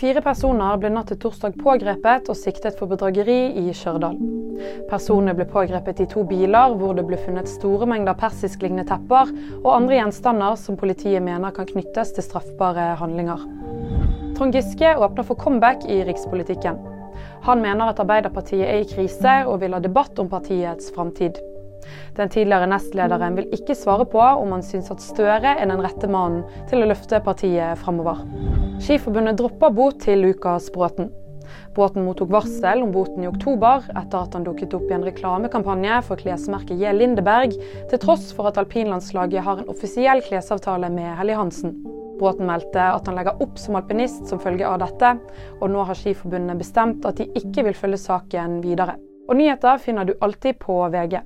Fire personer ble natt til torsdag pågrepet og siktet for bedrageri i Stjørdal. Personene ble pågrepet i to biler hvor det ble funnet store mengder persisklignende tepper og andre gjenstander som politiet mener kan knyttes til straffbare handlinger. Trond Giske åpner for comeback i rikspolitikken. Han mener at Arbeiderpartiet er i krise og vil ha debatt om partiets framtid. Den tidligere nestlederen vil ikke svare på om han syns at Støre er den rette mannen til å løfte partiet framover. Skiforbundet dropper bot til Lukas Bråten. Bråten mottok varsel om boten i oktober etter at han dukket opp i en reklamekampanje for klesmerket J. Lindeberg, til tross for at alpinlandslaget har en offisiell klesavtale med Helly Hansen. Bråten meldte at han legger opp som alpinist som følge av dette, og nå har Skiforbundet bestemt at de ikke vil følge saken videre. Og nyheter finner du alltid på VG.